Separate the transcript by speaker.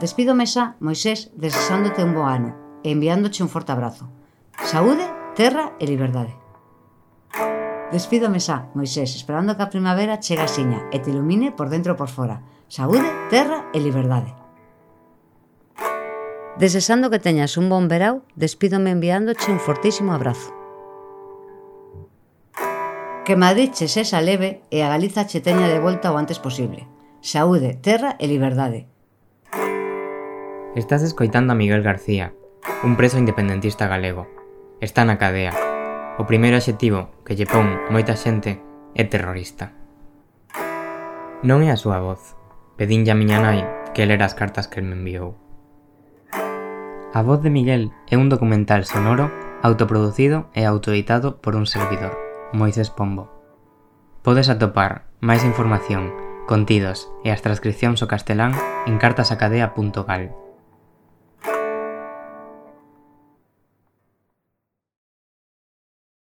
Speaker 1: Despídome xa, Moisés, desexándote un bo ano e enviándoche un forte abrazo. Saúde, terra e liberdade. Despídome xa, Moisés, esperando que a primavera chegue a siña e te ilumine por dentro e por fora. Saúde, terra e liberdade. Desexando que teñas un bon verao, despídome enviándoche un fortísimo abrazo. Que Madrid che sexa leve e a Galiza che teña de volta o antes posible. Saúde, terra e liberdade.
Speaker 2: Estás escoitando a Miguel García, un preso independentista galego. Está na cadea. O primeiro adxetivo que lle pon moita xente é terrorista. Non é a súa voz. Pedinlle a miña nai que lera as cartas que el me enviou. A voz de Miguel é un documental sonoro autoproducido e autoeditado por un servidor, Moisés Pombo. Podes atopar máis información contidos e as transcripcións ao castelán en cartasacadea.gal.